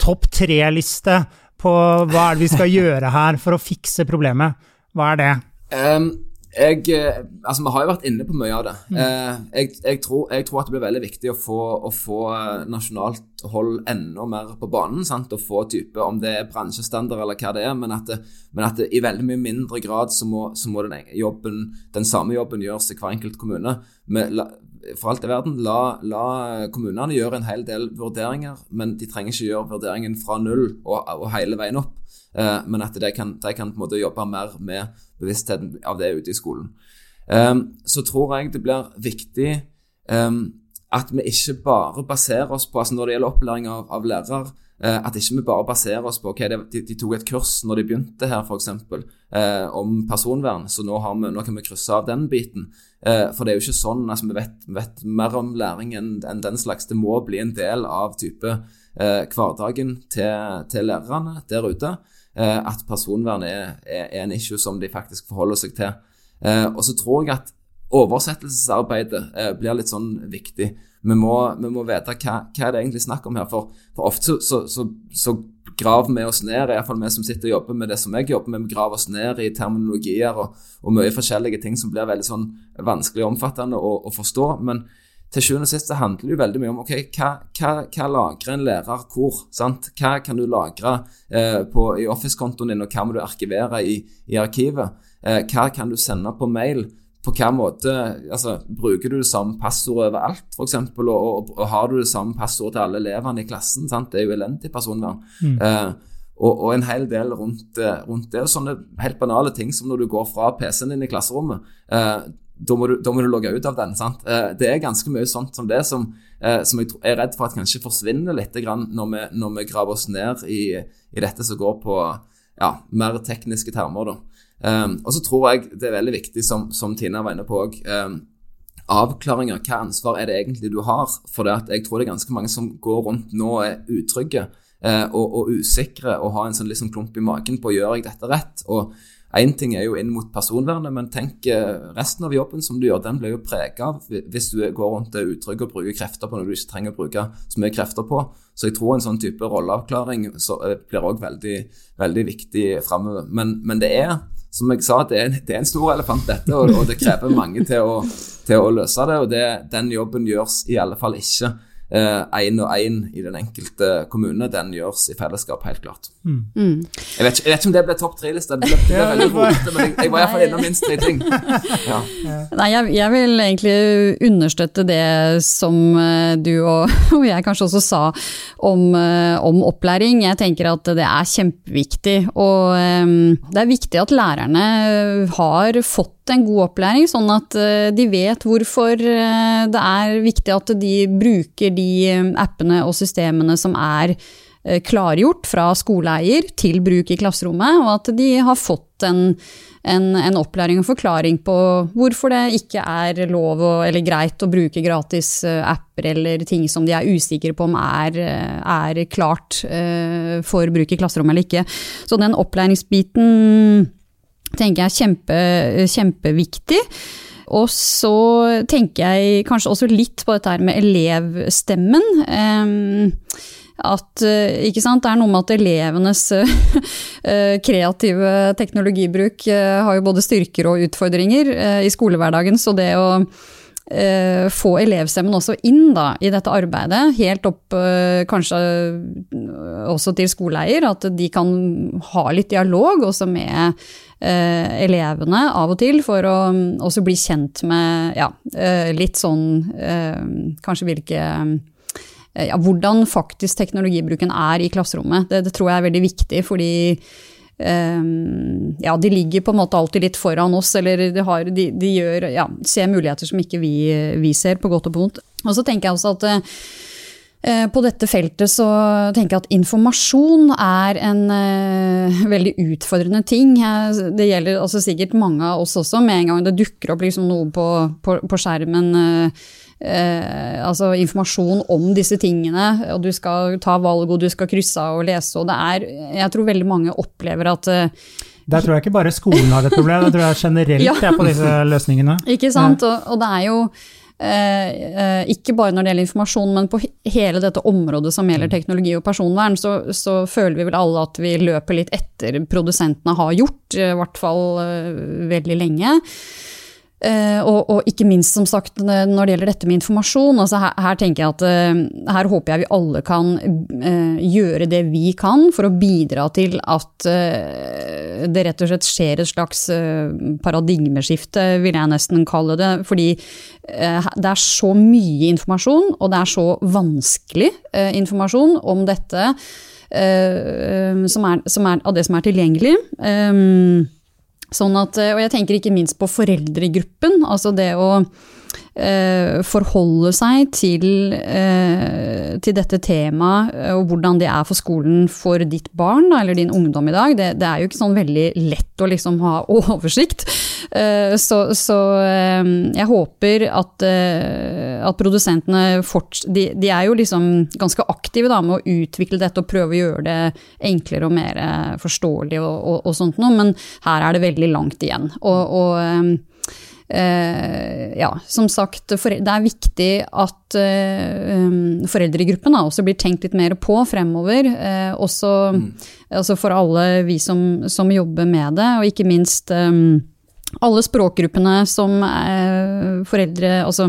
topp tre-liste på hva er det vi skal gjøre her for å fikse problemet, hva er det? Um, jeg, eh, altså Vi har jo vært inne på mye av det. Mm. Jeg, jeg, tror, jeg, tror, at det blir veldig viktig å få, å få nasjonalt hold enda mer på banen. Sant? Å få type, Om det er bransjestandard eller hva det er, men at, det, men at det, i veldig mye mindre grad så må, så må den, jobben, den samme jobben gjøres i hver enkelt kommune. Med, for alt i verden, la, la, kommunene gjøre en hel del vurderinger, men de trenger ikke gjøre vurderingen fra null og, og hele veien opp. Eh, men at de kan, de kan, på en måte jobbe mer med bevisstheten av det ute i skolen. Eh, så tror jeg det blir viktig eh, at vi ikke bare baserer oss på altså Når det gjelder opplæring av, av lærere, at ikke vi bare baserer oss på ok, de, de tok et kurs når de begynte her, f.eks. Eh, om personvern, så nå, vi, nå, kan vi krysse av den biten. Eh, for det er jo ikke sånn altså vi vet, vet mer om læring enn, den slags. Det må bli en del av type eh, hverdagen til, til, lærerne der ute. Eh, at personvern er, er, er, en issue som de faktisk forholder seg til. Eh, og så tror jeg at oversettelsesarbeidet blir litt sånn viktig vi må, vi må vite hva, hva er det egentlig snakk om her. For, for ofte så, så, så graver vi oss ned, iallfall vi som sitter og jobber med det som jeg jobber med, vi graver oss ned i terminologier og, og mye forskjellige ting som blir veldig sånn vanskelig og omfattende å, å forstå. men til sjuende og sist så handler det jo veldig mye om ok, hva, hva, hva lagrer en lærer hvor? sant? Hva kan du lagre eh, på, i Office-kontoen din, og hva må du arkivere i, i arkivet? Eh, hva kan du sende på mail? På hvilken måte altså, Bruker du det samme passordet overalt, f.eks., og, og, og har du det samme passordet til alle elevene i klassen? Sant? Det er jo elendig personvern. Mm. Eh, og, og, en hel del rundt, eh, rundt, det. Sånne helt banale ting som når du går fra PC-en din i klasserommet. Eh, da må, du, da må, du, logge ut av den. sant? Eh, det er ganske mye sånt som det som, eh, som jeg er redd for at kanskje forsvinner litt når vi, når vi graver oss ned i, i dette som går på ja, mer tekniske termer. da. Um, og så tror jeg det er veldig viktig, som, som Tina var inne på òg, um, avklaringer. Hva ansvar er det egentlig du har? For det at jeg tror det er ganske mange som går rundt nå og er utrygge uh, og, og, usikre og har en sånn liksom klump i magen på gjør jeg dette rett. Og Én ting er jo inn mot personvernet, men tenk uh, resten av jobben som du gjør, den blir jo prega av hvis du går rundt og er utrygg og bruker krefter på noe du ikke trenger å bruke så mye krefter på. Så jeg tror en sånn type rolleavklaring uh, blir òg veldig, veldig viktig framover. Men, men det er som jeg sa, det er, det er en stor elefant, dette, og, og det krever mange til å, til å løse det. Og det, den jobben gjøres i alle fall ikke én eh, og én i den enkelte kommune, den gjøres i fellesskap, helt klart. Mm. mm. Jeg, vet ikke, jeg, vet ikke, om det ble topp tre-lista, det ble, det ble veldig rotete, men jeg, jeg var iallfall innom minst tre ting. Ja. Nei, jeg, jeg, vil egentlig understøtte det som eh, du og, og jeg kanskje også sa om, eh, om, opplæring. Jeg tenker at det er kjempeviktig, og um, det er viktig at lærerne har fått en god opplæring, sånn at de vet hvorfor det er viktig at de bruker de eh, appene og systemene som er klargjort fra skoleeier til bruk i klasserommet, og at de har fått en, en, en opplæring og forklaring på hvorfor det ikke er lov og, eller greit å bruke gratis apper eller ting som de er usikre på om er, er klart for bruk i klasserommet eller ikke. Så den opplæringsbiten tenker jeg er kjempe, kjempeviktig. Og så tenker jeg kanskje også litt på dette her med elevstemmen. Um, at ikke sant, det er noe med at elevenes uh, kreative teknologibruk uh, har jo både styrker og utfordringer i skolehverdagen. Så det å eh, få elevstemmen også inn da, i dette arbeidet, helt opp eh, kanskje også til skoleeier, at de kan ha litt dialog også med eh, elevene av og til, for å også bli kjent med ja, eh, litt sånn eh, Kanskje hvilke ja, hvordan faktisk teknologibruken er i klasserommet. Det, det tror jeg er veldig viktig, fordi ja, de ligger på en måte alltid litt foran oss, eller de, har, de, de gjør, ja, ser muligheter som ikke vi, vi, ser, på godt og på vondt. Og så tenker jeg også at uh, på dette feltet så tenker jeg at informasjon er en uh, veldig utfordrende ting. Det gjelder altså sikkert mange av oss også. Med en gang det dukker opp liksom noe på, på, på skjermen uh, eh, altså informasjon om disse tingene, og du skal ta valg og du skal krysse av og lese, og det er Jeg tror veldig mange opplever at eh, der tror jeg ikke bare skolen har et problem, det tror jeg generelt ja. er på disse løsningene. Ikke sant, og, og det er jo eh, eh, ikke bare når det gjelder informasjon, men på hele dette området som gjelder teknologi og personvern, så, så føler vi vel alle at vi løper litt etter produsentene har gjort, i hvert fall eh, veldig lenge. Uh, og, og, ikke minst, som sagt, når det gjelder dette med informasjon. Altså her, her, tenker jeg at uh, her håper jeg vi alle kan uh, gjøre det vi kan for å bidra til at det rett og slett skjer et slags paradigmeskifte, vil jeg nesten kalle det. Fordi det er så mye informasjon, og det er så vanskelig informasjon om dette som er, som er, av det som er tilgjengelig. Sånn at, og jeg tenker ikke minst på foreldregruppen. Altså det å eh, forholde seg til, eh, til, dette temaet eh, og hvordan det er for skolen for ditt barn da, eller din ungdom i dag. Det, det, er jo ikke sånn veldig lett å liksom ha oversikt. Så, så jeg håper at, at produsentene forts de, de, er jo liksom ganske aktive da, med å utvikle dette og prøve å gjøre det enklere og mer forståelig og, og, og sånt noe, men her er det veldig langt igjen. og, og ja, som sagt, det er viktig at uh, um, foreldregruppen også blir tenkt litt mer på fremover. Uh, også, mm. altså for alle vi som, som, jobber med det, og ikke minst um, alle språkgruppene som foreldre Altså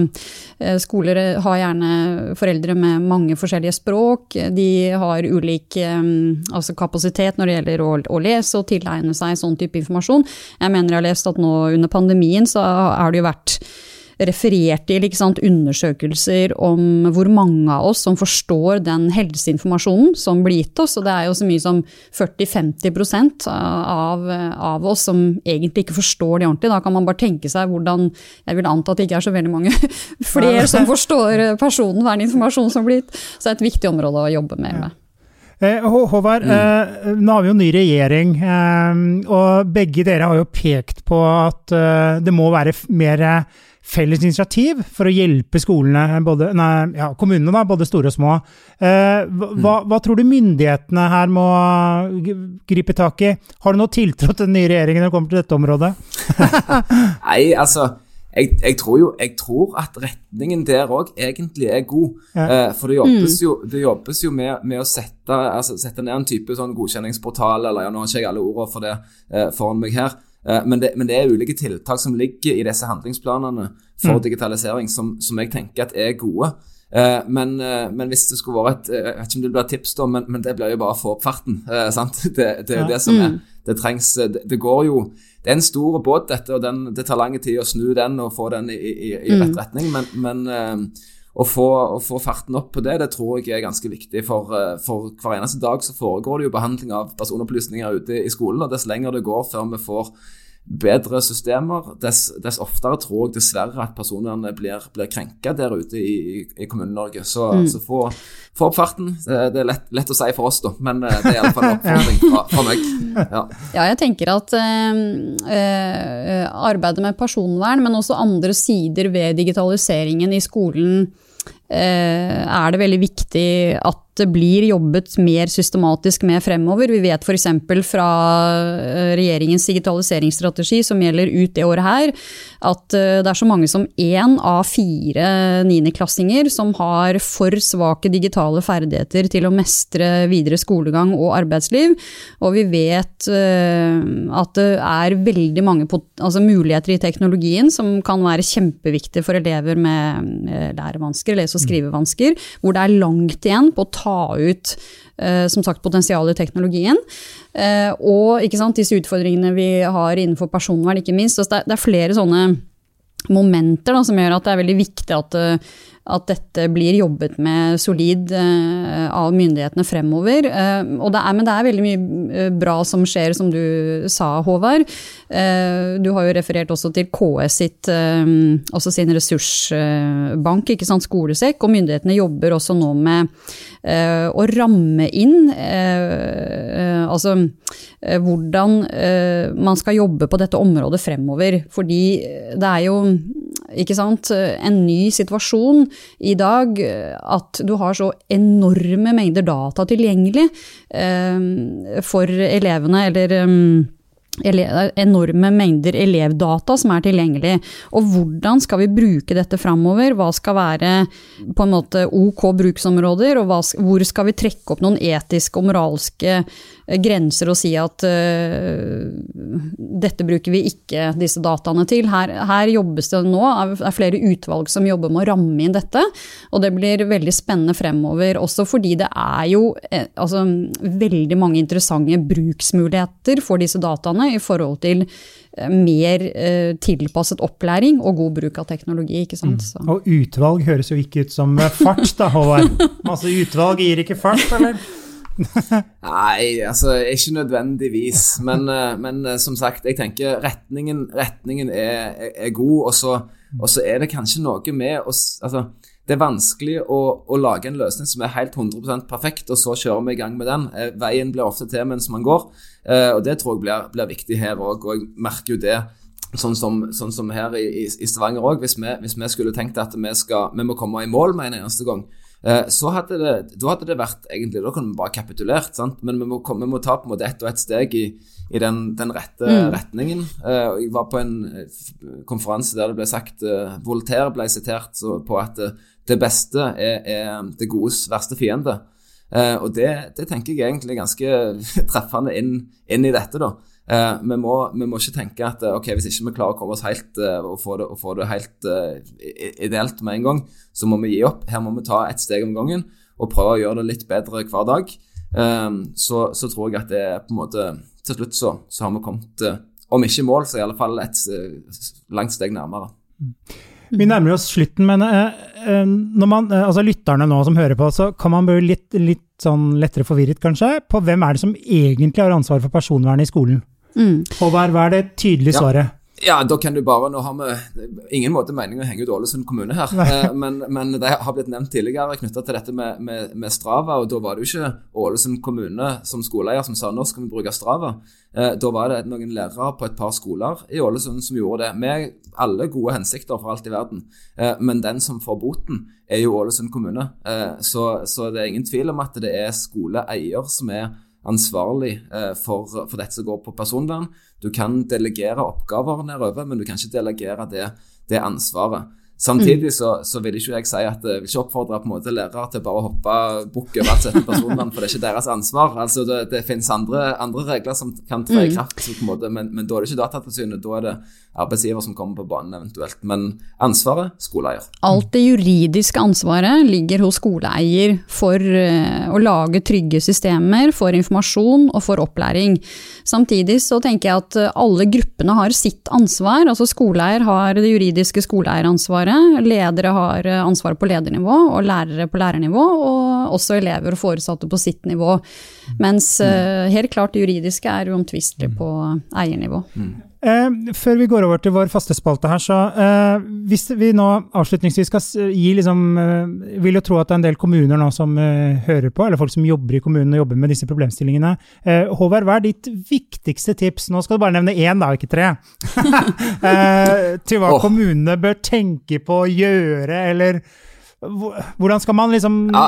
eh, skoler har gjerne foreldre med mange forskjellige språk. De har ulik eh, altså kapasitet når det gjelder å, å, lese og tilegne seg sånn type informasjon. Jeg mener jeg har lest at nå under pandemien så har det jo vært referert til sant, undersøkelser om hvor mange av oss som forstår den helseinformasjonen som blir gitt oss. Og det er jo så mye som 40-50% av, av oss som egentlig ikke forstår det ordentlig. Da kan man bare tenke seg hvordan Jeg vil anta at det ikke er så veldig mange flere som forstår personen, hver informasjonen som blir gitt. Så det er et viktig område å jobbe mer med. Eh, Håvard, mm. eh, nå har vi jo ny regjering, eh, og begge dere har jo pekt på at eh, det må være mer felles initiativ for å hjelpe skolene, både, nei, ja, kommunene, da, både store og små. Eh, hva, mm. hva, tror du myndighetene her må gripe tak i? Har du noe tiltro til den nye regjeringen når det kommer til dette området? nei, altså jeg, jeg, tror jo jeg tror at retningen der òg egentlig er god. Ja. Eh, for det jobbes mm. jo, det jobbes jo med, med, å sette, altså, sette, ned en type sånn godkjenningsportal, eller ja, nå har ikke jeg alle ordene for det eh, foran meg her. Eh, men det, men det, er ulike tiltak som ligger i disse handlingsplanene for mm. digitalisering, som, som, jeg tenker at er gode. Eh, men, eh, men, hvis det skulle vært et Jeg vet ikke om det blir tips, da, men, men det blir jo bare å få opp farten. Det, det, er jo det som er. Mm. Det trengs det, går jo Det er en stor båt, dette, og den, det tar lang tid å snu den og få den i, i, i rett mm. retning. Men, men å få, å få, farten opp på det, det tror jeg er ganske viktig. For, eh, for, hver eneste dag så foregår det jo behandling av personopplysninger ute i skolen. Og dess lenger det går før vi får bedre systemer, dess, dess oftere tror jeg dessverre at personvernet blir, blir krenka der ute i, i, Kommune-Norge. Så, mm. så få, få, opp farten. Det er lett, lett, å si for oss, da, men eh, det er iallfall en oppfordring fra, fra meg. Ja. ja. jeg tenker at øh, arbeidet med personvern, men også andre sider ved digitaliseringen i skolen er det veldig viktig at det blir jobbet mer systematisk med fremover. Vi vet f.eks. fra eh, regjeringens digitaliseringsstrategi som gjelder ut det året her, at eh, det er så mange som én av fire niendeklassinger som har for svake digitale ferdigheter til å mestre videre skolegang og arbeidsliv. Og vi vet at det er veldig mange altså muligheter i teknologien som kan være kjempeviktige for elever med lærevansker, lese- og skrivevansker, hvor det er langt igjen på å ta ut eh, som sagt, potensialet i teknologien. Eh, og sant, disse utfordringene vi har innenfor personvern, ikke minst. Så det er flere sånne momenter da, som gjør at det er veldig viktig at, at dette blir jobbet med solid uh, av myndighetene fremover. Uh, det er, men det er veldig mye bra som skjer, som du sa, Håvard. du har jo referert også til KS sitt, også sin ressursbank, ikke sant, skolesekk, og myndighetene jobber også nå med å ramme inn altså hvordan man skal jobbe på dette området fremover. Fordi det er jo ikke sant, en ny situasjon i dag at du har så enorme mengder data tilgjengelig eh, for elevene, eller um, enorme mengder elevdata som er tilgjengelig. Og hvordan skal vi bruke dette framover? Hva skal være på en måte ok bruksområder, og hva, hvor skal vi trekke opp noen etiske og moralske eh, grenser og si at uh, dette bruker vi ikke disse dataene til. Her, her jobbes det nå, det er flere utvalg som jobber med å ramme inn dette, og det blir veldig spennende fremover. Også fordi det er jo eh, altså, veldig mange interessante bruksmuligheter for disse dataene i forhold til eh, mer eh, tilpasset opplæring og god bruk av teknologi. ikke sant? Mm. Og utvalg høres jo ikke ut som fart, da, Håvard? Masse utvalg gir ikke fart, eller? Nei, altså ikke nødvendigvis. Men, eh, men, som sagt, jeg tenker retningen, retningen er, er, god. Og så er det kanskje noe med å altså, det er vanskelig å, å, lage en løsning som er helt 100% perfekt, og så kjører vi i gang med den. Eh, veien blir ofte til mens man går, eh, og det tror jeg blir, blir viktig her òg. Og jeg merker jo det sånn som, sånn som her i, i Stavanger òg. Hvis, hvis, vi skulle tenkt at vi, skal, vi må komme i mål med en eneste gang, så hadde det, da hadde det vært egentlig, Da kunne vi bare kapitulert. sant? Men vi må, vi må ta på en måte ett og ett steg i, i den, den rette mm. retningen. jeg var på en konferanse der det ble sagt Voltaire ble sitert på at det beste er, er det godes verste fiende. Eh, og det, det, tenker jeg egentlig ganske treffende inn, inn i dette, da. Eh, vi, må, vi, må, ikke tenke at ok, hvis ikke vi klarer å komme oss helt eh, og, få det, og få det helt eh, ideelt med en gang, så må vi gi opp. Her må vi ta ett steg om gangen og prøve å gjøre det litt bedre hver dag. Um, så, så, tror jeg at det er på en måte Til slutt så, så har vi kommet, uh, om ikke i mål, så i alle fall et langt steg nærmere. Mm. Vi nærmer oss slutten, men når man, altså lytterne nå som hører på, så kan man bli litt, litt sånn lettere forvirret, kanskje, på hvem er det som egentlig har ansvar for personvernet i skolen? Mm. Håvard, hva er det tydelige svaret? Ja, da kan du bare Nå har vi ingen måte mening å henge ut Ålesund kommune her, eh, men, men, det har blitt nevnt tidligere knytta til dette med, med, med, Strava. og Da var det jo ikke Ålesund kommune som skoleeier som sa nå skal vi bruke Strava. Eh, da var det noen lærere på et par skoler i Ålesund som gjorde det, med alle gode hensikter for alt i verden. Eh, men den som får boten, er jo Ålesund kommune. Så, så det er ingen tvil om at det er skoleeier som er ansvarlig for, for dette som går på personvern. Du kan delegere oppgaver nedover, men du kan ikke delegere det, det ansvaret. Samtidig mm. så, så, vil ikke jeg si at jeg vil ikke oppfordre på en måte lærere til bare å hoppe bukk over alt sett personvern, for det er ikke deres ansvar. Altså Det, det finnes andre, andre, regler som kan tre i mm. kraft, en måte, men, men, da er det ikke Datatilsynet. Da er det arbeidsgiver som kommer på banen eventuelt. Men ansvaret skoleeier. Alt det juridiske ansvaret ligger hos skoleeier for uh, å lage trygge systemer for informasjon og for opplæring. Samtidig så tenker jeg at alle gruppene har sitt ansvar. altså Skoleeier har det juridiske skoleeieransvaret ansvaret. Ledere har eh, ansvaret på ledernivå, og lærere på lærernivå, og også elever og foresatte på sitt nivå. Mens uh, helt klart det juridiske er uomtvistelig på eiernivå. Eh, før vi går over til vår faste spalte her, så eh, hvis vi nå avslutningsvis skal gi liksom eh, Vil jo tro at det er en del kommuner nå som eh, hører på, eller folk som jobber i kommunen og jobber med disse problemstillingene. Eh, Håvard, hva er ditt viktigste tips? Nå skal du bare nevne én, da, ikke tre. Eh, til hva oh. kommunene bør tenke på å gjøre, eller hvordan skal man liksom ja.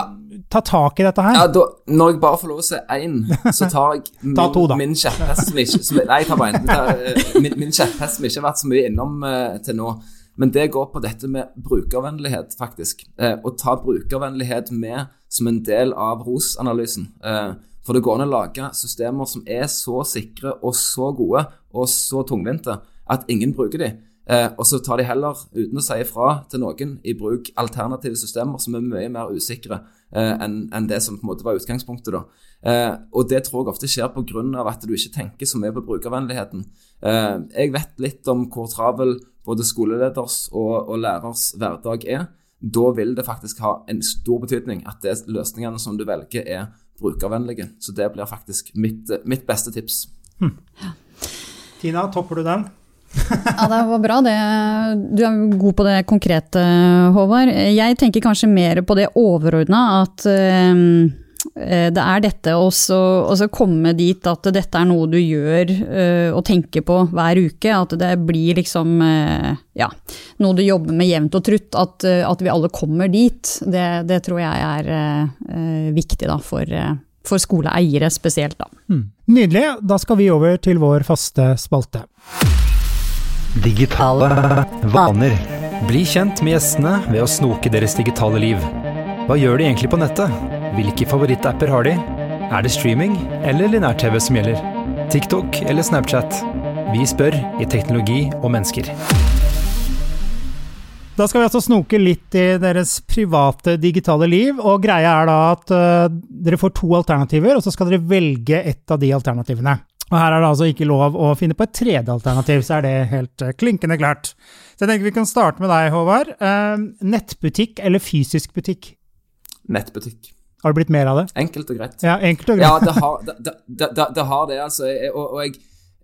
ta tak i dette her? Ja, da, når jeg bare får lov å se én, så tar jeg min, ta to, min kjepphest som ikke som, Nei, jeg bare én. Eh, min, min kjepphest som ikke har vært så mye innom uh, til nå. Men det går på dette med brukervennlighet, faktisk. Eh, å ta brukervennlighet med som en del av ROS-analysen. Eh, for det går an å lage systemer som er så sikre og så gode og så tungvinte at ingen bruker dem. Eh, og så tar de heller, uten å si ifra til noen, i bruk alternative systemer som er mye mer usikre eh, enn en det som på en måte var utgangspunktet. da. Eh, og det tror jeg ofte skjer pga. at du ikke tenker så mye på brukervennligheten. Eh, jeg vet litt om hvor travel både skoleleders og, og lærers hverdag er. da vil det faktisk ha en stor betydning at det løsningene som du velger, er brukervennlige. Så det blir faktisk mitt, mitt beste tips. Hm. Tina, topper du den? Ja, det var bra det. Du er god på det konkrete, Håvard. Jeg tenker kanskje mer på det overordna, at um det er dette å komme dit at dette er noe du gjør uh, og tenker på hver uke. At det blir liksom uh, ja, noe du jobber med jevnt og trutt. At, uh, at vi alle kommer dit. Det, det tror jeg er viktig da, for, for, skoleeiere spesielt. Da. Mm. Nydelig. Da skal vi over til vår faste spalte. Digitale vaner. Bli kjent med gjestene ved å snoke deres digitale liv. Hva gjør de egentlig på nettet? Hvilke favorittapper har de? Er det streaming eller linær-TV som gjelder? TikTok eller Snapchat? Vi spør i Teknologi og mennesker. Da skal vi altså snoke litt i deres private digitale liv. og Greia er da at uh, dere får to alternativer, og så skal dere velge ett av de alternativene. Og Her er det altså ikke lov å finne på et tredje alternativ, så er det helt uh, klinkende klart. Så jeg tenker Vi kan starte med deg, Håvard. Uh, nettbutikk eller fysisk butikk? Nettbutikk. Har det blitt mer av det? Enkelt og greit. Ja, enkelt og greit. ja, det har det, det, det, det har altså. Og, og jeg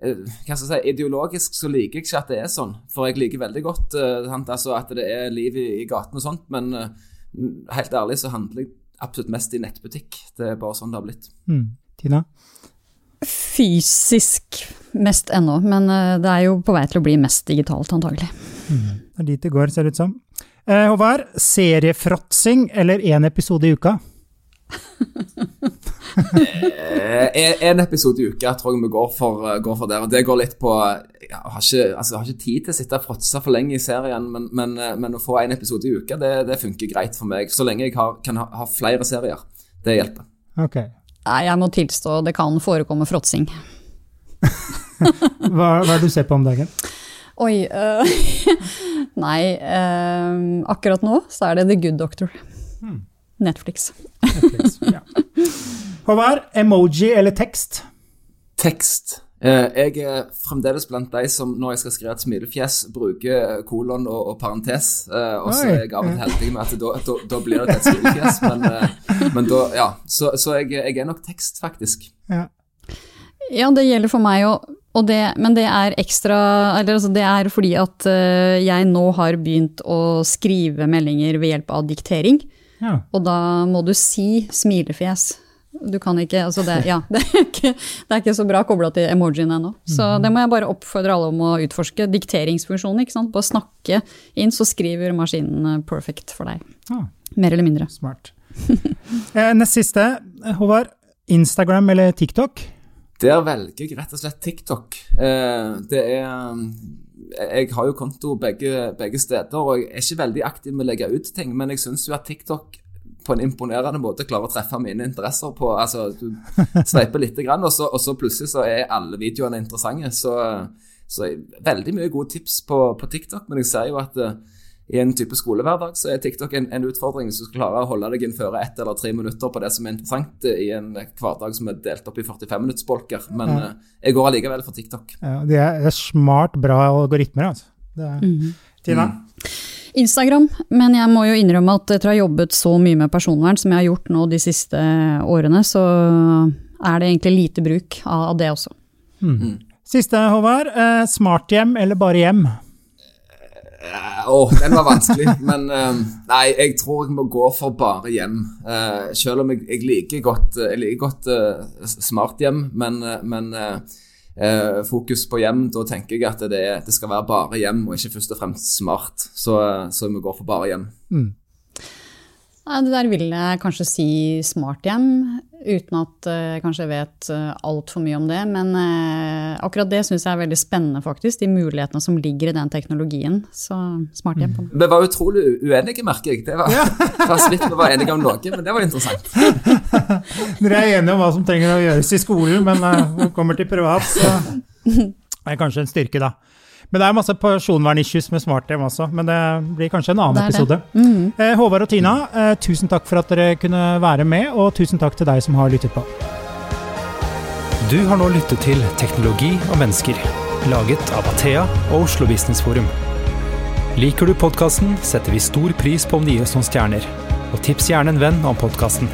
eh, hva skal jeg si, Ideologisk så liker jeg ikke at det er sånn, for jeg liker veldig godt uh, altså at det er liv i, i gaten og sånt, men uh, helt ærlig så handler jeg absolutt mest i nettbutikk. Det er bare sånn det har blitt. Mm. Tina? Fysisk mest ennå, men uh, det er jo på vei til å bli mest digitalt, antagelig. Mm. Det er dit det går, ser det ut som. Håvard, seriefråtsing eller én episode i uka? Eh, en episode i uka tror jeg vi går for, eh, går for der. og Det går litt på Jeg har ikke, altså, jeg har ikke tid til å sitte og fråtse for lenge i serien, men, men, eh, men, å få en episode i uka, det, det funker greit for meg. Så lenge jeg har, kan ha, ha, flere serier. Det hjelper. Ok. Nei, jeg må tilstå det kan forekomme fråtsing. hva, hva er det du ser på om dagen? Oi uh, Nei, uh, akkurat nå så er det The Good Doctor. Hmm. Netflix. Netflix ja. Håvard, emoji eller tekst? Tekst. Eh, jeg er fremdeles blant de som når jeg skal skrive et smilefjes, bruker kolon og, og parentes. Eh, og så er jeg av og til heldig med at da, da, da blir det et smilefjes. Men, eh, men da, ja. Så, så jeg, jeg, er nok tekst, faktisk. Ja, ja det gjelder for meg òg. Det, men det er ekstra eller altså Det er fordi at jeg nå har begynt å skrive meldinger ved hjelp av diktering. Ja. Og da må du si smilefjes. Du kan ikke Altså, det, ja, det, er, ikke, det er ikke så bra kobla til emojien ennå. Så mhm. det må jeg bare oppfordre alle om å utforske. Dikteringsfunksjonen, ikke sant. Bare snakke inn, så skriver maskinen perfect for deg. Ah. Mer eller mindre. Smart. Eh, nest siste, Håvard. Instagram eller TikTok? Der velger jeg rett og slett TikTok. Eh, det er jeg har jo konto begge, begge, steder, og jeg er ikke veldig aktiv med å legge ut ting. Men jeg syns jo at TikTok på en imponerende måte klarer å treffe mine interesser på altså, Du sveiper litt, og så, og så, plutselig så er alle videoene interessante. Så, så veldig mye gode tips på, på TikTok, men jeg ser jo at i en type skolehverdag så er TikTok en, en utfordring hvis du skal klare å holde deg innenfor ett eller tre minutter på det som er interessant i en hverdag som er delt opp i 45 minuttsbolker. Men ja. Eh, jeg går allikevel for TikTok. Ja, det er, smart, bra algoritmer, altså. Er, mm. Tina? Mm. Instagram, men jeg må jo innrømme at etter å ha jobbet så mye med personvern som jeg har gjort nå de siste årene, så er det egentlig lite bruk av det også. Mm. Siste, Håvard. Eh, smarthjem eller bare hjem? Å, oh, den var vanskelig. Men uh, nei, jeg tror jeg må gå for bare hjem. Uh, selv om jeg, jeg, liker godt, jeg liker godt uh, smart hjem, men, men fokus på hjem, da tenker jeg at det, det, skal være bare hjem, og ikke først og fremst smart. Så, så vi går for bare hjem. Mm. Det der vil jeg kanskje si smarthjem, uten at jeg kanskje vet uh, altfor mye om det. Men uh, akkurat det syns jeg er veldig spennende, faktisk. De mulighetene som ligger i den teknologien. Så smarthjem. Mm. Vi var utrolig uenige, merker jeg. Det var, ja. var litt vi var enige om noe, men det var interessant. Dere er enige om hva som trenger å gjøres i skolen, men når det kommer til privat, så er det kanskje en styrke, da. Men det er masse personvernissues med smart-TV også, men det blir kanskje en annen episode. Mm. Eh, Håvard og Tina, eh, tusen takk for at dere kunne være med, og tusen takk til deg som har lyttet på. Du har nå lyttet til Teknologi og mennesker, laget av Athea og Oslo Business Forum. Liker du podkasten, setter vi stor pris på om du gir oss noen stjerner. Og tips gjerne en venn om podkasten.